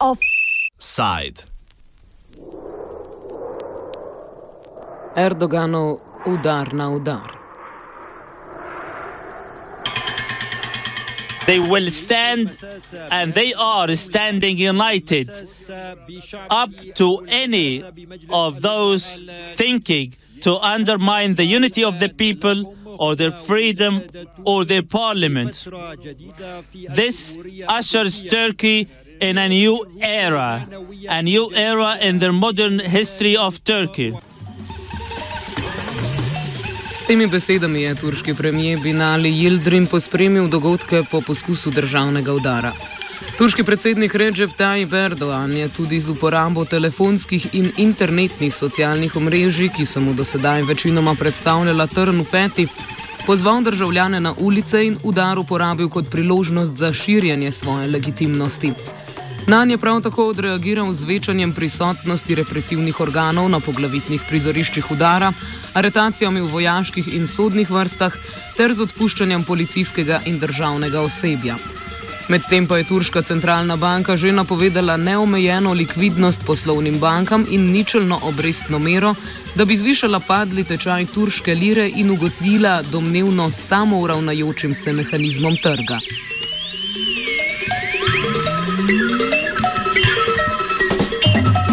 Offside. Erdoganov udar na udar. They will stand and they are standing united up to any of those thinking to undermine the unity of the people or their freedom or their parliament. This ushers Turkey in a new era, a new era in the modern history of Turkey. S temi besedami je turški premijer Binali Yildirim pospremil dogodke po poskusu državnega udara. Turški predsednik Recep Tayyip Erdogan je tudi z uporabo telefonskih in internetnih socialnih omrežij, ki so mu do sedaj večinoma predstavljala trn v peti, pozval državljane na ulice in udar uporabil kot priložnost za širjanje svoje legitimnosti. Na nje prav tako odreagiral z večanjem prisotnosti represivnih organov na poglavitnih prizoriščih udara, aretacijami v vojaških in sodnih vrstah ter z odpuščanjem policijskega in državnega osebja. Medtem pa je Turška centralna banka že napovedala neomejeno likvidnost poslovnim bankam in ničelno obrestno mero, da bi zvišala padli tečaj turške lire in ugotovila domnevno samouravnajočim se mehanizmom trga.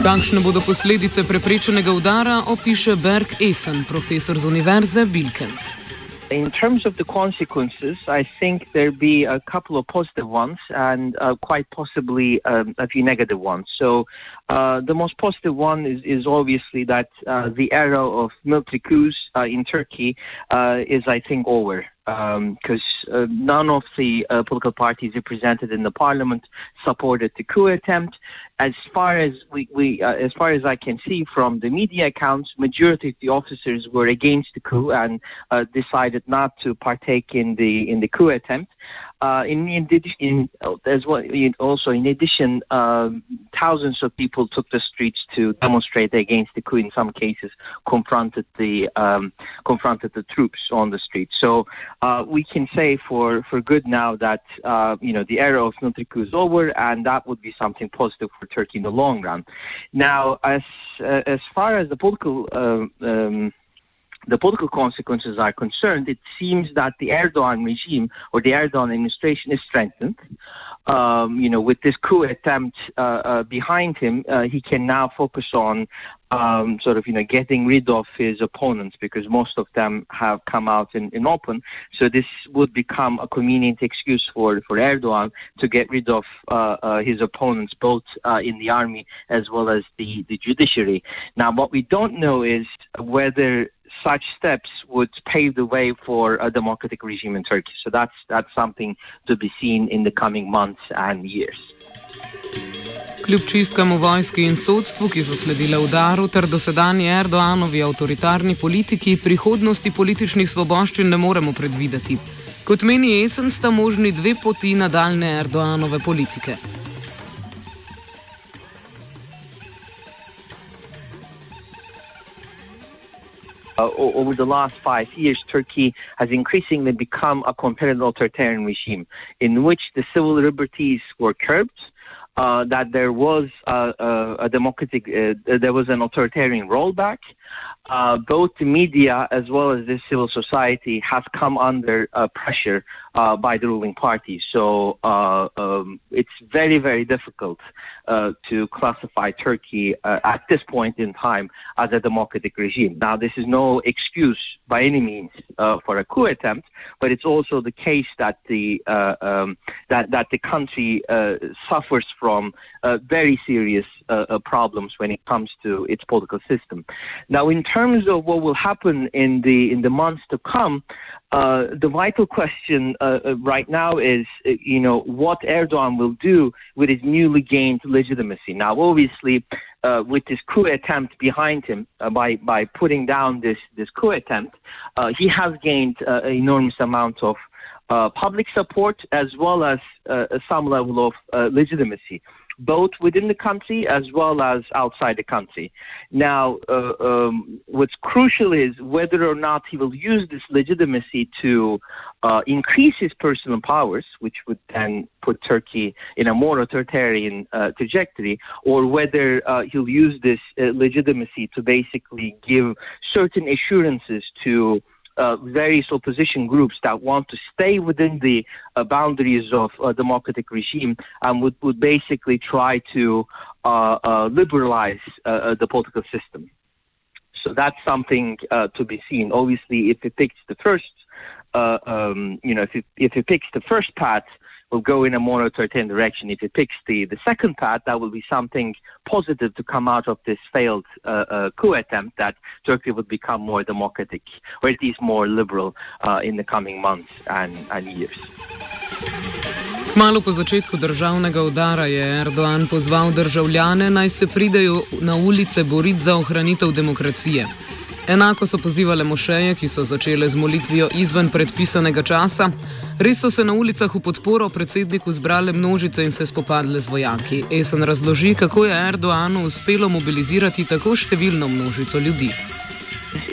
Kakšne bodo posledice preprečenega udara, opiše Berg Essen, profesor z Univerze Bilkent. In terms of the consequences, I think there'll be a couple of positive ones and uh, quite possibly um, a few negative ones. So, uh, the most positive one is, is obviously that uh, the era of military coups uh, in Turkey uh, is, I think, over because um, uh, none of the uh, political parties represented in the parliament supported the coup attempt. As far as we, we uh, as far as I can see from the media accounts, majority of the officers were against the coup and uh, decided not to partake in the in the coup attempt. Uh, in, in, in, as well, also in addition, um, thousands of people took the streets to demonstrate against the coup. In some cases, confronted the um, confronted the troops on the street. So uh, we can say for, for good now that uh, you know the era of military coup is over, and that would be something positive for Turkey in the long run. Now, as uh, as far as the political uh, um, the political consequences are concerned, it seems that the Erdogan regime or the Erdogan administration is strengthened. Um, you know, with this coup attempt uh, uh, behind him, uh, he can now focus on um, sort of, you know, getting rid of his opponents because most of them have come out in, in open. So this would become a convenient excuse for, for Erdogan to get rid of uh, uh, his opponents, both uh, in the army as well as the, the judiciary. Now, what we don't know is whether such steps would pave the way for a democratic regime in Turkey. So that's that's something to be seen in the coming months and years. Kljub čistkam v vojski in sodstvu, ki so sledile udaru, ter dosedanji Erdoanovi avtoritarni politiki, prihodnosti političnih svoboščin ne moremo predvideti. Kot meni jesen, sta možni dve poti nadaljne Erdoanove politike. Over the last five years, Turkey has increasingly become a competitive authoritarian regime in which the civil liberties were curbed. Uh, that there was uh, a democratic, uh, there was an authoritarian rollback. Uh, both the media as well as the civil society has come under uh, pressure by the ruling party. So um, it's very, very difficult Uh, to classify Turkey uh, at this point in time as a democratic regime. Now, this is no excuse by any means uh, for a coup attempt, but it's also the case that the um, that that the country suffers from very serious problems when it comes to its political system. Now, in terms of what will happen in the in the months to come, uh, the vital question uh, uh right now is, uh, you know, what Erdogan will do with his newly gained legitimacy. Now, obviously, uh, with this coup attempt behind him, uh, by by putting down this this coup attempt, he has gained an enormous amount of public support as well as some level of legitimacy both within the country as well as outside the country. Now, uh, um, what's crucial is whether or not he will use this legitimacy to uh, increase his personal powers, which would then put Turkey in a more authoritarian uh, trajectory, or whether uh, he'll use this uh, legitimacy to basically give certain assurances to uh, various opposition groups that want to stay within the uh, boundaries of a democratic regime and would, would basically try to uh, uh liberalize uh, uh, the political system. So that's something to be seen. Obviously, if it picks the first, um, you know, if it, if it picks the first path, will go in a more authoritarian direction. If it picks the, the second path, that will be something positive to come out of this failed uh, uh, coup attempt that Turkey would become more democratic, or at least more liberal uh, in the coming months and, and years. Malo po začetku državnega udara je Erdoğan pozval državljane naj se pridejo na ulice boriti za ohranitev demokracije. Enako so pozivale mošeje, ki so začele z molitvijo izven predpisanega časa. Res so se na ulicah v podporo predsedniku zbrale množice in se spopadle z vojaki. Esen razloži, kako je Erdoanu uspelo mobilizirati tako številno množico ljudi.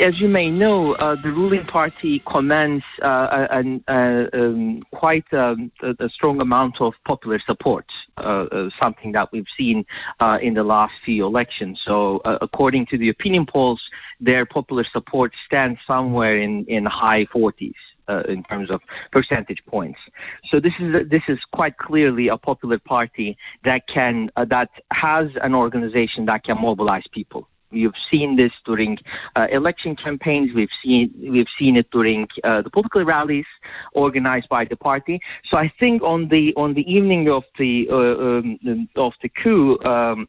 As you may know, uh, the ruling party commands uh, a, a, um, quite um, a, a, strong amount of popular support, uh, uh something that we've seen uh, in the last few elections. So, uh, according to the opinion polls, their popular support stands somewhere in, in high 40s. Uh, in terms of percentage points. So this is a, this is quite clearly a popular party that can uh, that has an organization that can mobilize people. You've seen this during uh, election campaigns. We've seen we've seen it during uh, the political rallies organized by the party. So I think on the on the evening of the uh, um, of the coup. Um,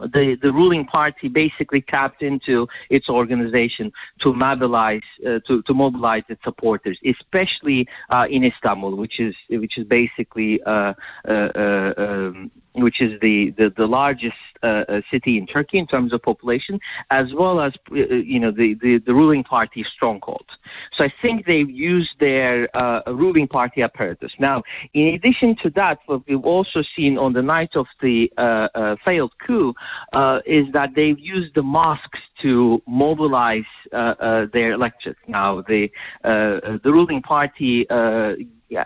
the, the ruling party basically tapped into its organization to mobilize uh, to, to mobilize its supporters, especially uh, in Istanbul, which is which is basically uh, uh, uh um, which is the, the, the largest uh, city in Turkey in terms of population, as well as you know the, the, the, ruling party stronghold. So I think they've used their ruling party apparatus. Now, in addition to that, what we've also seen on the night of the failed coup Uh, is that they've used the mosques to mobilize their electors. Now, the the ruling party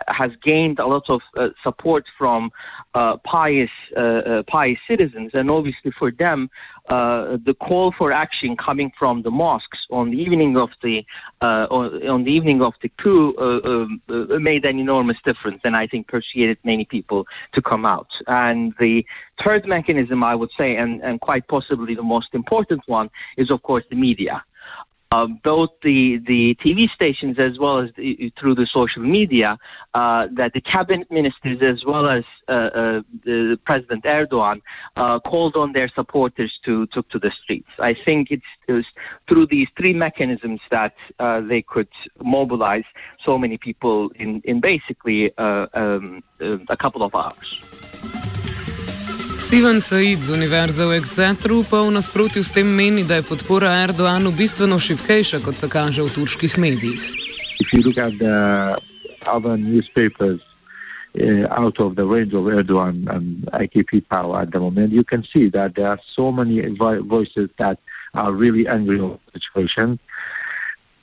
has gained a lot of uh, support from uh, pious uh, uh pious citizens, and obviously for them, uh, the call for action coming from the mosques on the evening of the uh, on, the evening of the coup made an enormous difference, and I think persuaded many people to come out. And the third mechanism, I would say, and, and quite possibly the most important one, is of course the media uh, both the, the TV stations as well as the, through the social media, uh, that the cabinet ministers as well as uh, uh the President Erdogan uh, called on their supporters to took to the streets. I think it's, it through these three mechanisms that uh, they could mobilize so many people in, in basically um, a couple of hours. Steven Said z Univerze v Exeteru pa v nasprotju s tem meni, da je podpora Erdoanu bistveno šipkejša, kot se kaže v turških medijih. Uh, out of the range of Erdogan and AKP power at the moment, you can see that there are so many voices that are really angry with the situation.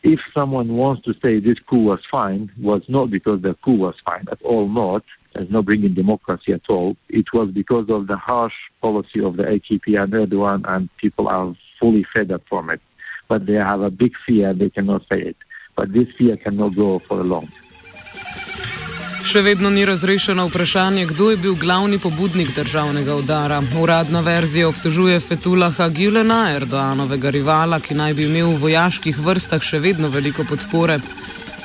If someone wants to say this coup was fine, was not because the coup was fine at all, not. There's no bringing democracy at all. It was because of the harsh policy of the AKP and Erdogan, and people are fully fed up from it. But they have a big fear, they cannot say it. But this fear cannot go for long. Še vedno ni razrešeno vprašanje, kdo je bil glavni pobudnik državnega udara. Uradna verzija obtožuje Fetulaha Gülena, Erdoanovega rivala, ki naj bi imel v vojaških vrstah še vedno veliko podpore.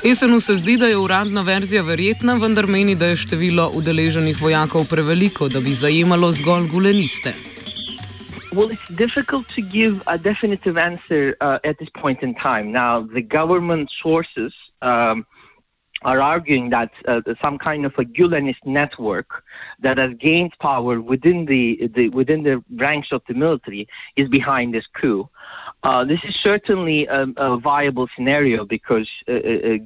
Esenu se zdi, da je uradna verzija verjetna, vendar meni, da je število udeleženih vojakov preveliko, da bi zajemalo zgolj guleniste. Well, it's difficult to give a definitive answer uh, at this point in time. Now, the government sources um, are arguing that uh, some kind of a Gulenist network that has gained power within the, the, within the ranks of the military is behind this coup. Uh, this is certainly a, a viable scenario because uh, uh,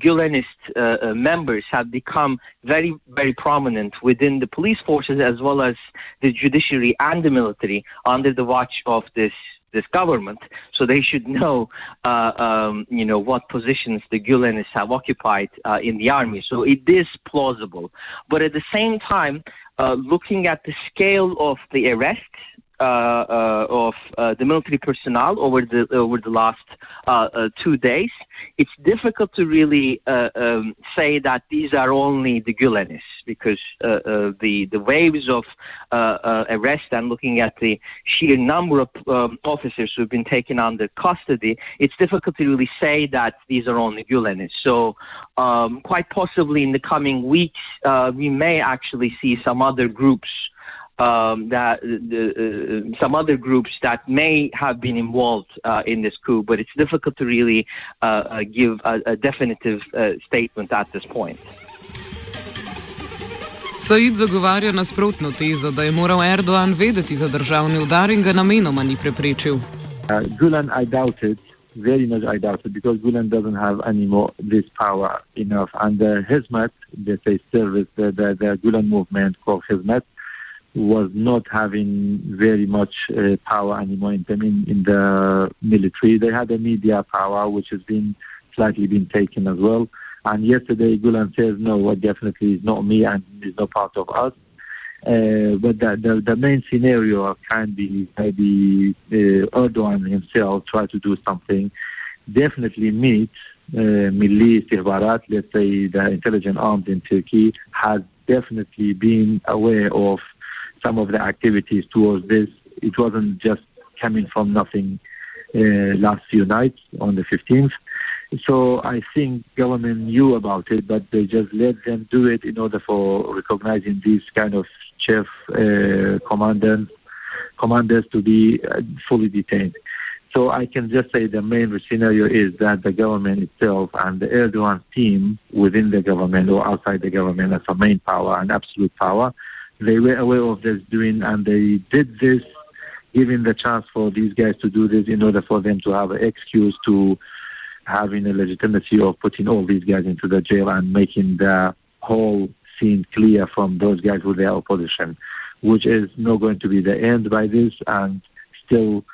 Gulenist uh, members have become very, very prominent within the police forces as well as the judiciary and the military under the watch of this this government, so they should know, uh, um, you know, what positions the Gulenists have occupied uh, in the army. So it is plausible, but at the same time, uh, looking at the scale of the arrests uh, uh, Uh, uh, of uh, the military personnel over the over the last uh, two days, it's difficult to really um, say that these are only the Gulenists because the the waves of arrest and looking at the sheer number of um, officers who've been taken under custody, it's difficult to really say that these are only Gulenists. So, um, quite possibly in the coming weeks, we may actually see some other groups um, that uh, some other groups that may have been involved uh, in this coup, but it's difficult to really uh, uh give a, a definitive uh, statement at this point. Said zagovarja nasprotno tezo, da je moral Erdogan vedeti za državni udar in ga namenoma ni preprečil. Uh, Gulen, I doubt it. Very much I doubt it because Gulen doesn't have any more this power enough. And Hizmet, they say service, the, the, the Gulen movement called Hizmet, was not having very much uh, power anymore in, in, in the military. They had a media power, which has been slightly been taken as well. And yesterday, Gulen says, no, well, definitely is not me and is not part of us. Uh, but the, the, the, main scenario can be maybe uh, Erdogan himself try to do something. Definitely meet uh, Istihbarat, let's say the intelligence arms in Turkey, has definitely been aware of some of the activities towards this. It wasn't just coming from nothing uh, last few nights on the 15th. So I think government knew about it, but they just let them do it in order for recognizing these kind of chief uh, commanders commanders to be uh, fully detained. So I can just say the main scenario is that the government itself and the Erdogan team within the government or outside the government as a main power and absolute power they were aware of this doing, and they did this, giving the chance for these guys to do this in order for them to have an excuse to having a legitimacy of putting all these guys into the jail and making the whole scene clear from those guys who they are opposition, which is not going to be the end by this, and still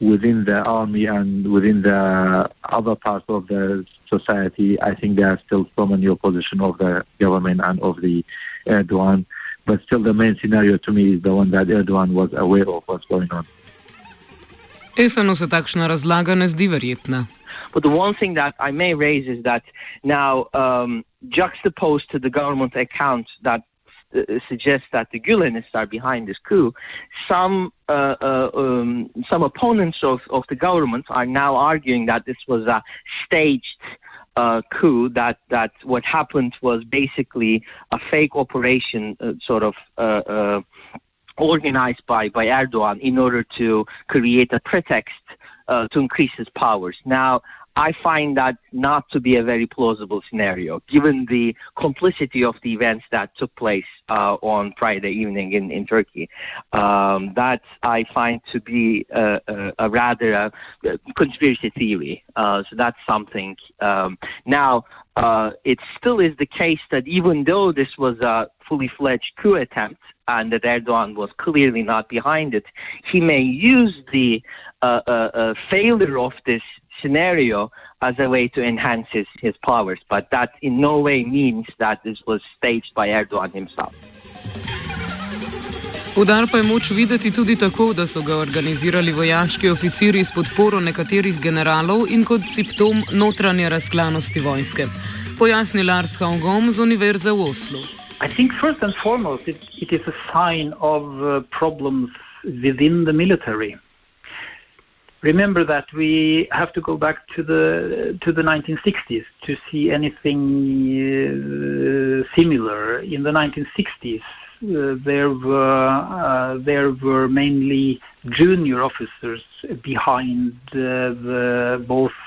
within the army and within the other parts of the society, I think there are still so many opposition of the government and of the Erdogan but still the main scenario to me is the one that Erdogan was aware of what's going on. Esenu se takšna razlaga ne zdi verjetna. But the one thing that I may raise is that now, um, juxtaposed to the government account that uh, suggests that the Gulenists are behind this coup, some uh, uh, um, some opponents of, of the government are now arguing that this was a staged uh, coup that that what happened was basically a fake operation, uh, sort of. Uh, uh, organized by, by Erdogan in order to create a pretext uh, to increase his powers. Now, I find that not to be a very plausible scenario, given the complicity of the events that took place uh, on Friday evening in, in Turkey. Um, that I find to be a, a, a rather a, conspiracy theory. Uh, so that's something. Um, now, uh, it still is the case that even though this was a fully fledged coup attempt and that Erdogan was clearly not behind it, he may use the uh, uh, uh failure of this scenario as a way to enhance his, his powers. But that in no way means that this was staged by Erdogan himself. Udar pa je moč videti tudi tako, da so ga organizirali vojaški oficiri s podporo nekaterih generalov in kot simptom notranje razklanosti vojske. Pojasni Lars Haugom z Univerze v Oslu. I think first and foremost it, it is a sign of uh, problems within the military. Remember that we have to go back to the to the 1960s to see anything uh, similar. In the 1960s, uh, there were uh, there were mainly junior officers behind the both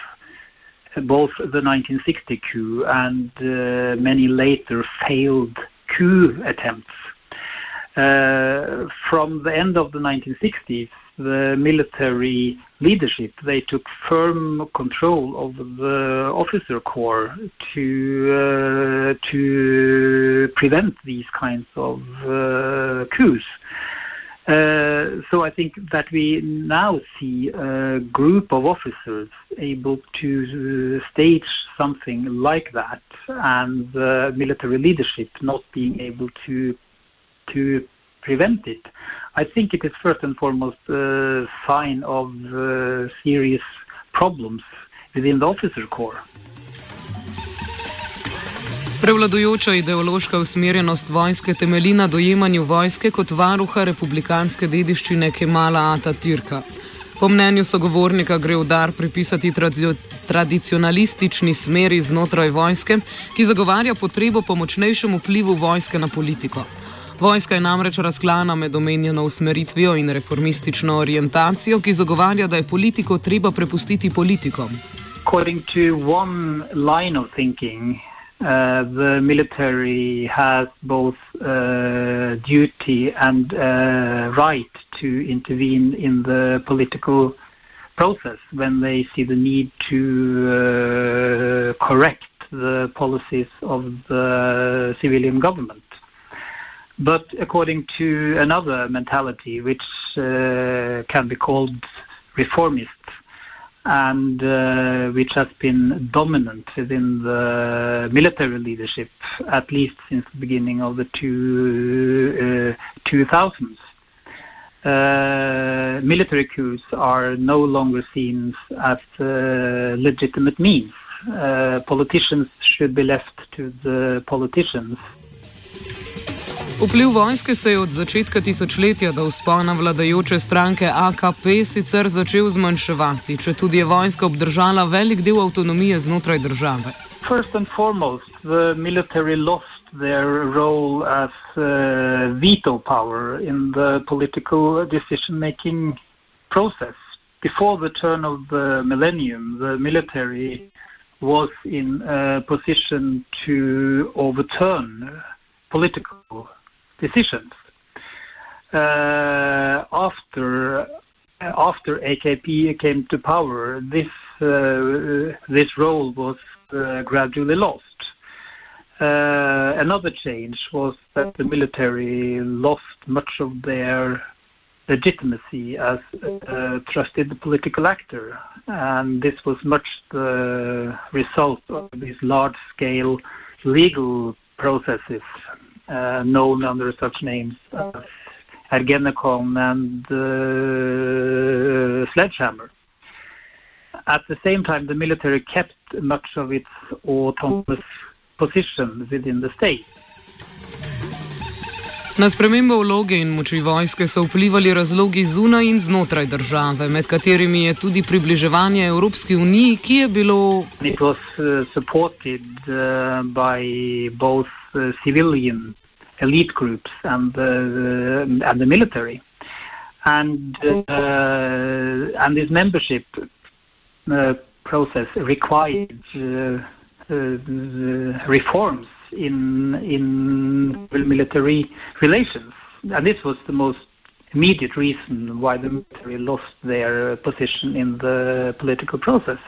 both the 1960 coup and uh, many later failed coup attempts. Uh, from the end of the 1960s the military leadership, they took firm control of the officer corps to uh, to prevent these kinds of uh, coups. Uh, so I think that we now see a group of officers able to uh, stage something like that, and the military leadership not being able to to prevent it. I think it is first and foremost a sign of uh, serious problems within the officer corps. Prevladujoča ideološka usmerjenost vojske temelji na dojemanju vojske kot varuha republikanske dediščine Kemala Atatürka. Po mnenju sogovornika gre udar pripisati tradi tradicionalistični smeri znotraj vojske, ki zagovarja potrebo po močnejšem vplivu vojske na politiko. Vojska je namreč razklana med omenjeno usmeritvijo in reformistično orientacijo, ki zagovarja, da je politiko treba prepustiti politikom. According to one line of thinking, uh, the military has both uh, duty and uh, right to intervene in the political process when they see the need to uh, correct the policies of the civilian government. But according to another mentality, which uh, can be called reformist, and uh, which has been dominant within the military leadership, at least since the beginning of the two, uh, 2000s. Uh, military coups are no longer seen as uh, legitimate means. Uh, politicians should be left to the politicians. Vpliv vojske se je od začetka tisočletja do vzpona vladajoče stranke AKP sicer začel zmanjševati, če tudi je vojska obdržala velik del avtonomije znotraj države. First and foremost, the military lost their role as uh, veto power in the political decision making process. Before the turn of the millennium, the military was in a position to overturn political decisions. Uh, after after AKP came to power, this uh, this role was uh, gradually lost. Uh, another change was that the military lost much of their legitimacy as a trusted political actor, and this was much the result of these large-scale legal processes known under such names as Ergenekon and uh, Sledgehammer. At the same time, the military kept much of its autonomous position within the state. Na spremembo vloge in moči vojske so vplivali razlogi zunaj in znotraj države, med katerimi je tudi približevanje Evropski uniji, ki je bilo. It was uh, supported uh, by both uh, civilian elite groups and the, and the military. And, uh, and this membership uh, process required uh, reforms in, in military relations. And this was the most immediate reason why the military lost their position in the political process.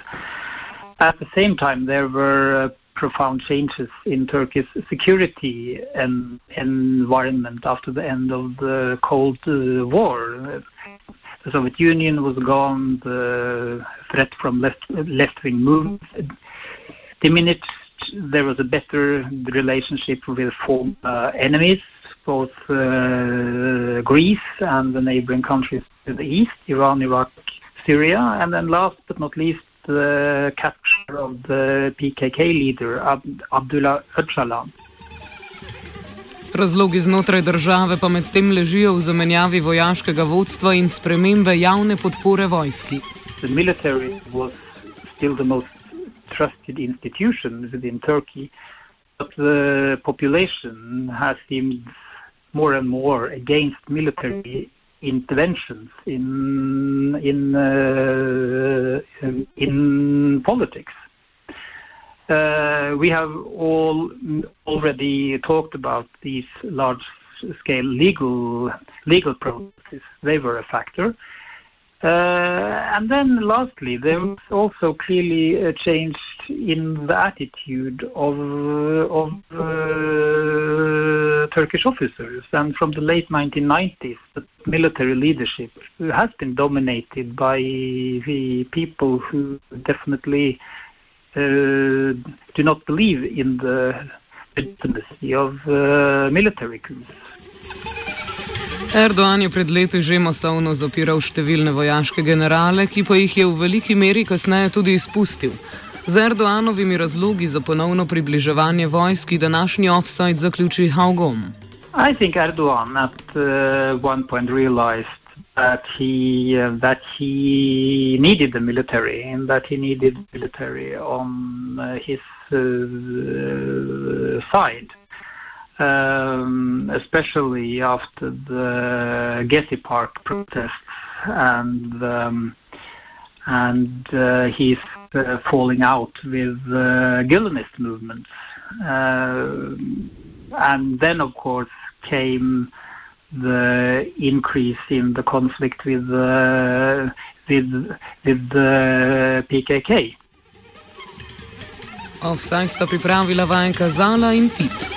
At the same time, there were profound changes in Turkey's security and environment after the end of the Cold uh, War. The Soviet Union was gone, the threat from left left wing movements diminished. There was a better relationship with former enemies, both uh, Greece and the neighboring countries to the east, Iran, Iraq, Syria, and then last but not least, the capture of the PKK leader Ab- Abdullah Öcalan. Razlogi znotraj države pa medtem ležijo v zamenjavi vojaškega vodstva in spremembe javne podpore vojski. The military was still the most trusted institution within Turkey, but the population has seemed more and more against military interventions in in uh, in politics. Uh, we have all already talked about these large-scale legal legal processes. They were a factor, Uh, and then lastly, there was also clearly a change in the attitude of, of uh, Turkish officers. And from the late 1990s, the military leadership has been dominated by the people who definitely uh, do not believe in the legitimacy of uh, military coups. Erdoan je pred leti že masovno zapiral številne vojaške generale, ki pa jih je v veliki meri kasneje tudi izpustil. Z Erdoanovimi razlogi za ponovno približevanje vojski današnji offside zaključi Haugom. I think Erdogan at uh, one point realized that he uh, that he needed the military and that he needed military on uh, his uh, side. um, especially after the Getty Park protests and um, and uh, he's uh, falling out with uh, Gulenist movements. Uh, and then, of course, came the increase in the conflict with uh, with with the PKK. Offside sta pripravila Vajenka Zala in Tit.